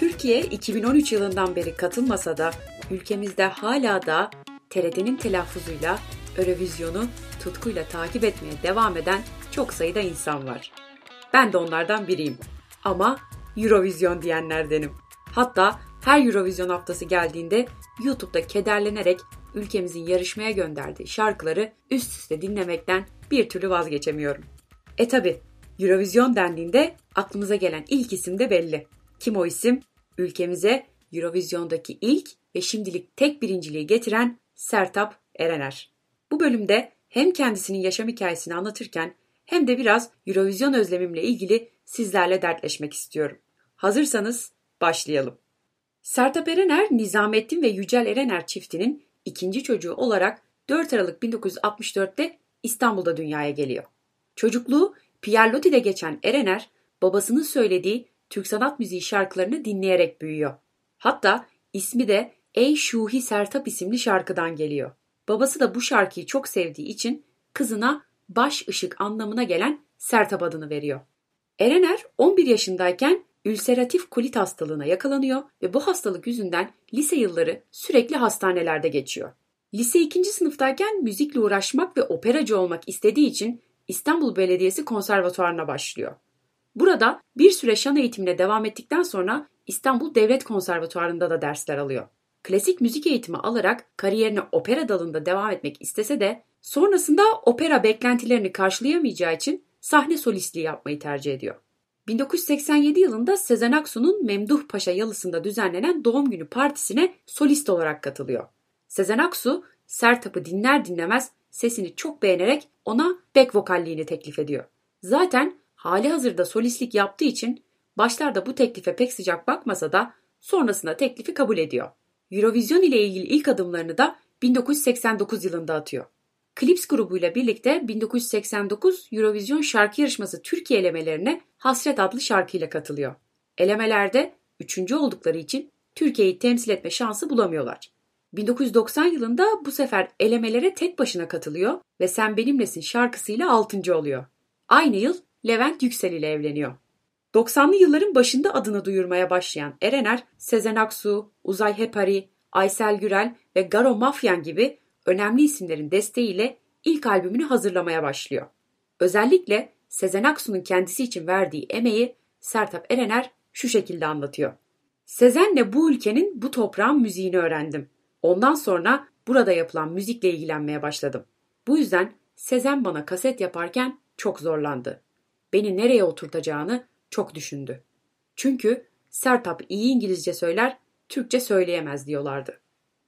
Türkiye 2013 yılından beri katılmasa da ülkemizde hala da TRT'nin telaffuzuyla Eurovizyonu tutkuyla takip etmeye devam eden çok sayıda insan var. Ben de onlardan biriyim. Ama Eurovizyon diyenlerdenim. Hatta her Eurovizyon haftası geldiğinde YouTube'da kederlenerek ülkemizin yarışmaya gönderdiği şarkıları üst üste dinlemekten bir türlü vazgeçemiyorum. E tabi Eurovizyon dendiğinde aklımıza gelen ilk isim de belli. Kim o isim? Ülkemize Eurovizyondaki ilk ve şimdilik tek birinciliği getiren Sertap Erener. Bu bölümde hem kendisinin yaşam hikayesini anlatırken hem de biraz Eurovizyon özlemimle ilgili sizlerle dertleşmek istiyorum. Hazırsanız başlayalım. Sertap Erener, Nizamettin ve Yücel Erener çiftinin ikinci çocuğu olarak 4 Aralık 1964'te İstanbul'da dünyaya geliyor. Çocukluğu Pierre Loti'de geçen Erener, babasının söylediği Türk sanat müziği şarkılarını dinleyerek büyüyor. Hatta ismi de Ey Şuhi Sertap isimli şarkıdan geliyor. Babası da bu şarkıyı çok sevdiği için kızına baş ışık anlamına gelen Sertap adını veriyor. Erener 11 yaşındayken ülseratif kolit hastalığına yakalanıyor ve bu hastalık yüzünden lise yılları sürekli hastanelerde geçiyor. Lise 2. sınıftayken müzikle uğraşmak ve operacı olmak istediği için İstanbul Belediyesi Konservatuvarına başlıyor. Burada bir süre şan eğitimine devam ettikten sonra İstanbul Devlet Konservatuvarı'nda da dersler alıyor. Klasik müzik eğitimi alarak kariyerine opera dalında devam etmek istese de sonrasında opera beklentilerini karşılayamayacağı için sahne solistliği yapmayı tercih ediyor. 1987 yılında Sezen Aksu'nun Memduh Paşa Yalısı'nda düzenlenen doğum günü partisine solist olarak katılıyor. Sezen Aksu, Sertab'ı dinler dinlemez sesini çok beğenerek ona back vokalliğini teklif ediyor. Zaten hali hazırda solistlik yaptığı için başlarda bu teklife pek sıcak bakmasa da sonrasında teklifi kabul ediyor. Eurovision ile ilgili ilk adımlarını da 1989 yılında atıyor. Clips grubuyla birlikte 1989 Eurovision şarkı yarışması Türkiye elemelerine Hasret adlı şarkıyla katılıyor. Elemelerde üçüncü oldukları için Türkiye'yi temsil etme şansı bulamıyorlar. 1990 yılında bu sefer elemelere tek başına katılıyor ve Sen Benimlesin şarkısıyla 6. oluyor. Aynı yıl Levent Yüksel ile evleniyor. 90'lı yılların başında adını duyurmaya başlayan Erener, Sezen Aksu, Uzay Hepari, Aysel Gürel ve Garo Mafyan gibi önemli isimlerin desteğiyle ilk albümünü hazırlamaya başlıyor. Özellikle Sezen Aksu'nun kendisi için verdiği emeği Sertap Erener şu şekilde anlatıyor. Sezen'le bu ülkenin bu toprağın müziğini öğrendim. Ondan sonra burada yapılan müzikle ilgilenmeye başladım. Bu yüzden Sezen bana kaset yaparken çok zorlandı. Beni nereye oturtacağını çok düşündü. Çünkü Sertap iyi İngilizce söyler, Türkçe söyleyemez diyorlardı.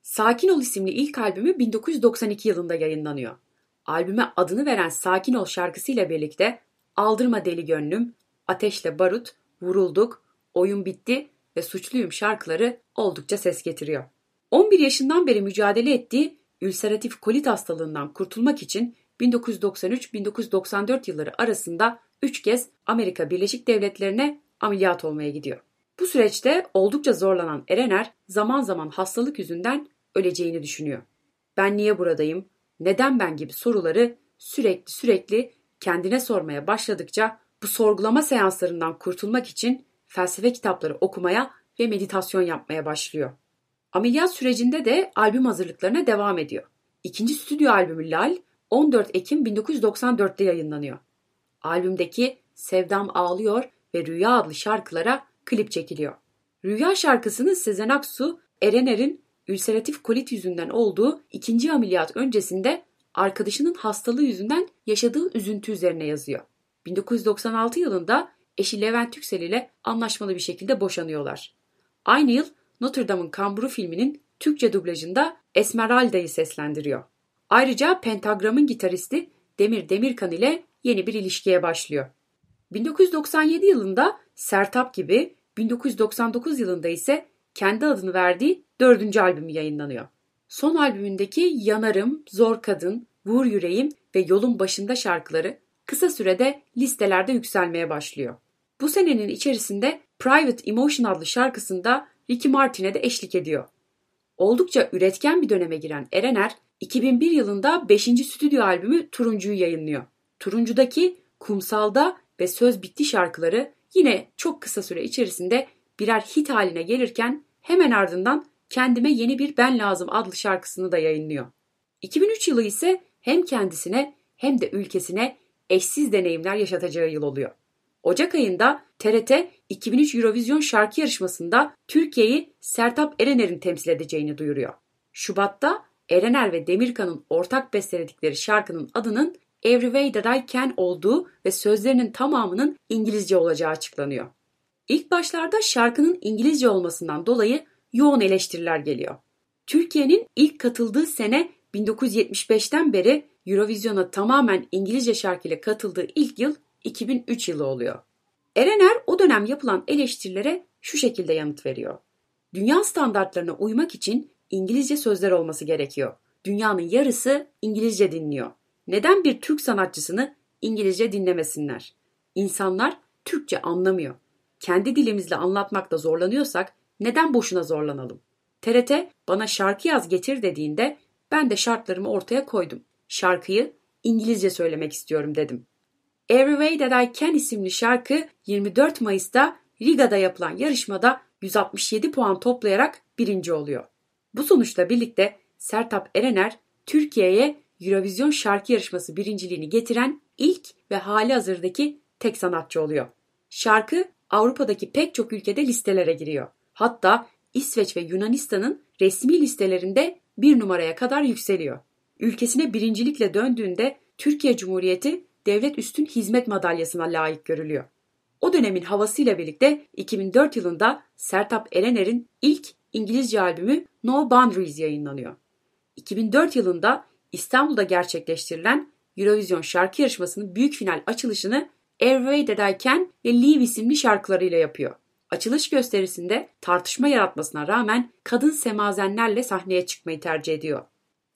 Sakin Ol isimli ilk albümü 1992 yılında yayınlanıyor. Albüme adını veren Sakin Ol şarkısıyla birlikte Aldırma Deli Gönlüm, Ateşle Barut, Vurulduk, Oyun Bitti ve Suçluyum şarkıları oldukça ses getiriyor. 11 yaşından beri mücadele ettiği ülseratif kolit hastalığından kurtulmak için 1993-1994 yılları arasında 3 kez Amerika Birleşik Devletleri'ne ameliyat olmaya gidiyor. Bu süreçte oldukça zorlanan Erener zaman zaman hastalık yüzünden öleceğini düşünüyor. Ben niye buradayım? Neden ben gibi soruları sürekli sürekli kendine sormaya başladıkça bu sorgulama seanslarından kurtulmak için felsefe kitapları okumaya ve meditasyon yapmaya başlıyor. Ameliyat sürecinde de albüm hazırlıklarına devam ediyor. İkinci stüdyo albümü Lal 14 Ekim 1994'te yayınlanıyor. Albümdeki Sevdam Ağlıyor ve Rüya adlı şarkılara klip çekiliyor. Rüya şarkısını Sezen Aksu, Erener'in ülseratif kolit yüzünden olduğu ikinci ameliyat öncesinde arkadaşının hastalığı yüzünden yaşadığı üzüntü üzerine yazıyor. 1996 yılında eşi Levent Yüksel ile anlaşmalı bir şekilde boşanıyorlar. Aynı yıl Notre Dame'ın Kamburu filminin Türkçe dublajında Esmeralda'yı seslendiriyor. Ayrıca Pentagram'ın gitaristi Demir Demirkan ile yeni bir ilişkiye başlıyor. 1997 yılında Sertap gibi 1999 yılında ise kendi adını verdiği dördüncü albümü yayınlanıyor. Son albümündeki Yanarım, Zor Kadın, Vur Yüreğim ve Yolun Başında şarkıları kısa sürede listelerde yükselmeye başlıyor. Bu senenin içerisinde Private Emotion adlı şarkısında Ricky Martin'e de eşlik ediyor. Oldukça üretken bir döneme giren Erener, 2001 yılında 5. stüdyo albümü Turuncu'yu yayınlıyor. Turuncu'daki Kumsal'da ve Söz Bitti şarkıları yine çok kısa süre içerisinde birer hit haline gelirken hemen ardından Kendime Yeni Bir Ben Lazım adlı şarkısını da yayınlıyor. 2003 yılı ise hem kendisine hem de ülkesine eşsiz deneyimler yaşatacağı yıl oluyor. Ocak ayında TRT 2003 Eurovision şarkı yarışmasında Türkiye'yi Sertap Erener'in temsil edeceğini duyuruyor. Şubat'ta Erener ve Demirkan'ın ortak besteledikleri şarkının adının Every Way That I Can olduğu ve sözlerinin tamamının İngilizce olacağı açıklanıyor. İlk başlarda şarkının İngilizce olmasından dolayı yoğun eleştiriler geliyor. Türkiye'nin ilk katıldığı sene 1975'ten beri Eurovision'a tamamen İngilizce şarkıyla katıldığı ilk yıl 2003 yılı oluyor. Erener o dönem yapılan eleştirilere şu şekilde yanıt veriyor. Dünya standartlarına uymak için İngilizce sözler olması gerekiyor. Dünyanın yarısı İngilizce dinliyor. Neden bir Türk sanatçısını İngilizce dinlemesinler? İnsanlar Türkçe anlamıyor. Kendi dilimizle anlatmakta zorlanıyorsak neden boşuna zorlanalım? TRT bana şarkı yaz getir dediğinde ben de şartlarımı ortaya koydum. Şarkıyı İngilizce söylemek istiyorum dedim. Every Way That I Can isimli şarkı 24 Mayıs'ta Riga'da yapılan yarışmada 167 puan toplayarak birinci oluyor. Bu sonuçla birlikte Sertap Erener Türkiye'ye Eurovision şarkı yarışması birinciliğini getiren ilk ve hali hazırdaki tek sanatçı oluyor. Şarkı Avrupa'daki pek çok ülkede listelere giriyor. Hatta İsveç ve Yunanistan'ın resmi listelerinde bir numaraya kadar yükseliyor. Ülkesine birincilikle döndüğünde Türkiye Cumhuriyeti Devlet Üstün Hizmet Madalyası'na layık görülüyor. O dönemin havasıyla birlikte 2004 yılında Sertap Erener'in ilk İngilizce albümü No Boundaries yayınlanıyor. 2004 yılında İstanbul'da gerçekleştirilen Eurovision şarkı yarışmasının büyük final açılışını Can ve Leave isimli şarkılarıyla yapıyor. Açılış gösterisinde tartışma yaratmasına rağmen kadın semazenlerle sahneye çıkmayı tercih ediyor.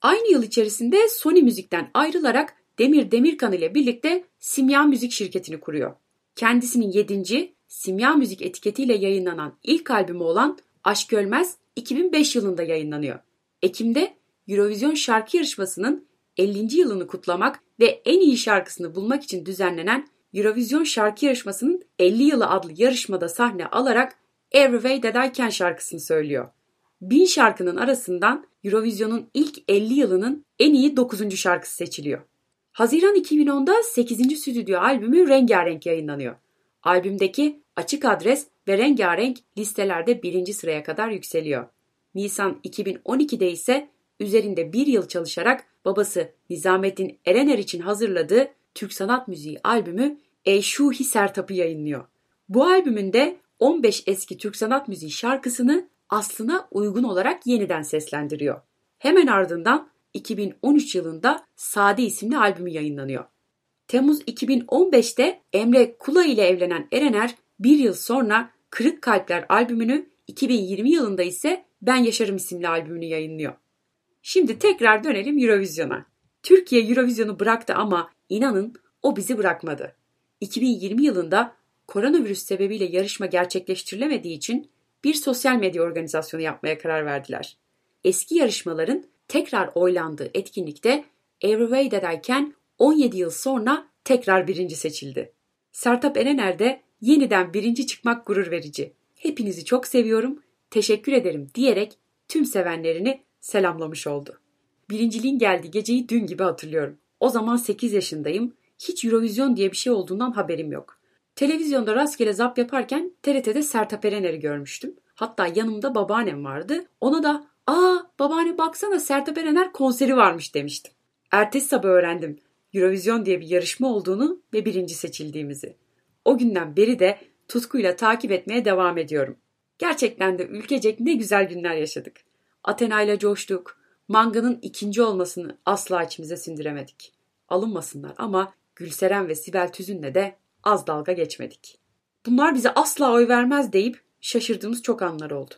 Aynı yıl içerisinde Sony Müzik'ten ayrılarak Demir Demirkan ile birlikte Simya Müzik şirketini kuruyor. Kendisinin 7. Simya Müzik etiketiyle yayınlanan ilk albümü olan Aşk Ölmez 2005 yılında yayınlanıyor. Ekim'de Eurovision şarkı yarışmasının 50. yılını kutlamak ve en iyi şarkısını bulmak için düzenlenen Eurovision şarkı yarışmasının 50 yılı adlı yarışmada sahne alarak Every Way That I Can şarkısını söylüyor. Bin şarkının arasından Eurovision'un ilk 50 yılının en iyi 9. şarkısı seçiliyor. Haziran 2010'da 8. stüdyo albümü Rengarenk yayınlanıyor. Albümdeki Açık Adres ve Rengarenk listelerde birinci sıraya kadar yükseliyor. Nisan 2012'de ise üzerinde bir yıl çalışarak babası Nizamettin Erener için hazırladığı Türk Sanat Müziği albümü Eşuhi Sertap'ı yayınlıyor. Bu albümünde 15 eski Türk Sanat Müziği şarkısını aslına uygun olarak yeniden seslendiriyor. Hemen ardından 2013 yılında Sade isimli albümü yayınlanıyor. Temmuz 2015'te Emre Kula ile evlenen Erener bir yıl sonra Kırık Kalpler albümünü 2020 yılında ise Ben Yaşarım isimli albümünü yayınlıyor. Şimdi tekrar dönelim Eurovision'a. Türkiye Eurovision'u bıraktı ama inanın o bizi bırakmadı. 2020 yılında koronavirüs sebebiyle yarışma gerçekleştirilemediği için bir sosyal medya organizasyonu yapmaya karar verdiler. Eski yarışmaların tekrar oylandığı etkinlikte Every Way That I Can 17 yıl sonra tekrar birinci seçildi. Sertap Erener de yeniden birinci çıkmak gurur verici. Hepinizi çok seviyorum, teşekkür ederim diyerek tüm sevenlerini selamlamış oldu. Birinciliğin geldiği geceyi dün gibi hatırlıyorum. O zaman 8 yaşındayım. Hiç Eurovision diye bir şey olduğundan haberim yok. Televizyonda rastgele zap yaparken TRT'de Sertap Erener'i görmüştüm. Hatta yanımda babaannem vardı. Ona da ''Aa babaanne baksana Sertap Erener konseri varmış.'' demiştim. Ertesi sabah öğrendim Eurovision diye bir yarışma olduğunu ve birinci seçildiğimizi. O günden beri de tutkuyla takip etmeye devam ediyorum. Gerçekten de ülkecek ne güzel günler yaşadık. Athena ile coştuk. Manga'nın ikinci olmasını asla içimize sindiremedik. Alınmasınlar ama Gülseren ve Sibel Tüzün'le de az dalga geçmedik. Bunlar bize asla oy vermez deyip şaşırdığımız çok anlar oldu.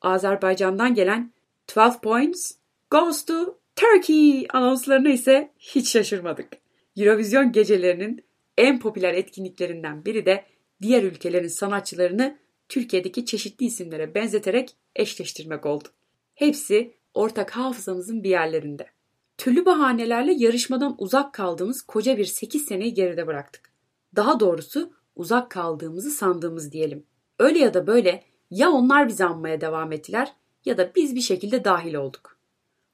Azerbaycan'dan gelen 12 points goes to Turkey anonslarına ise hiç şaşırmadık. Eurovision gecelerinin en popüler etkinliklerinden biri de diğer ülkelerin sanatçılarını Türkiye'deki çeşitli isimlere benzeterek eşleştirmek oldu. Hepsi ortak hafızamızın bir yerlerinde. Türlü bahanelerle yarışmadan uzak kaldığımız koca bir 8 seneyi geride bıraktık. Daha doğrusu uzak kaldığımızı sandığımız diyelim. Öyle ya da böyle Ya onlar bizi anmaya devam ettiler ya da biz bir şekilde dahil olduk.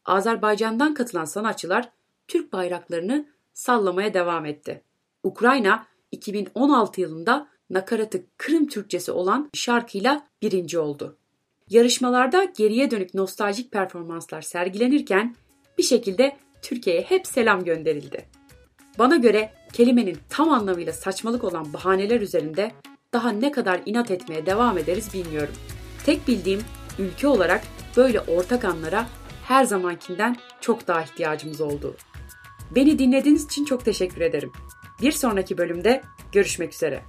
Azerbaycan'dan katılan sanatçılar Türk bayraklarını sallamaya devam etti. Ukrayna 2016 yılında nakaratı Kırım Türkçesi olan şarkıyla birinci oldu. Yarışmalarda geriye dönük nostaljik performanslar sergilenirken bir şekilde Türkiye'ye hep selam gönderildi. Bana göre kelimenin tam anlamıyla saçmalık olan bahaneler üzerinde daha ne kadar inat etmeye devam ederiz bilmiyorum. Tek bildiğim ülke olarak böyle ortak anlara her zamankinden çok daha ihtiyacımız oldu. Beni dinlediğiniz için çok teşekkür ederim. Bir sonraki bölümde görüşmek üzere.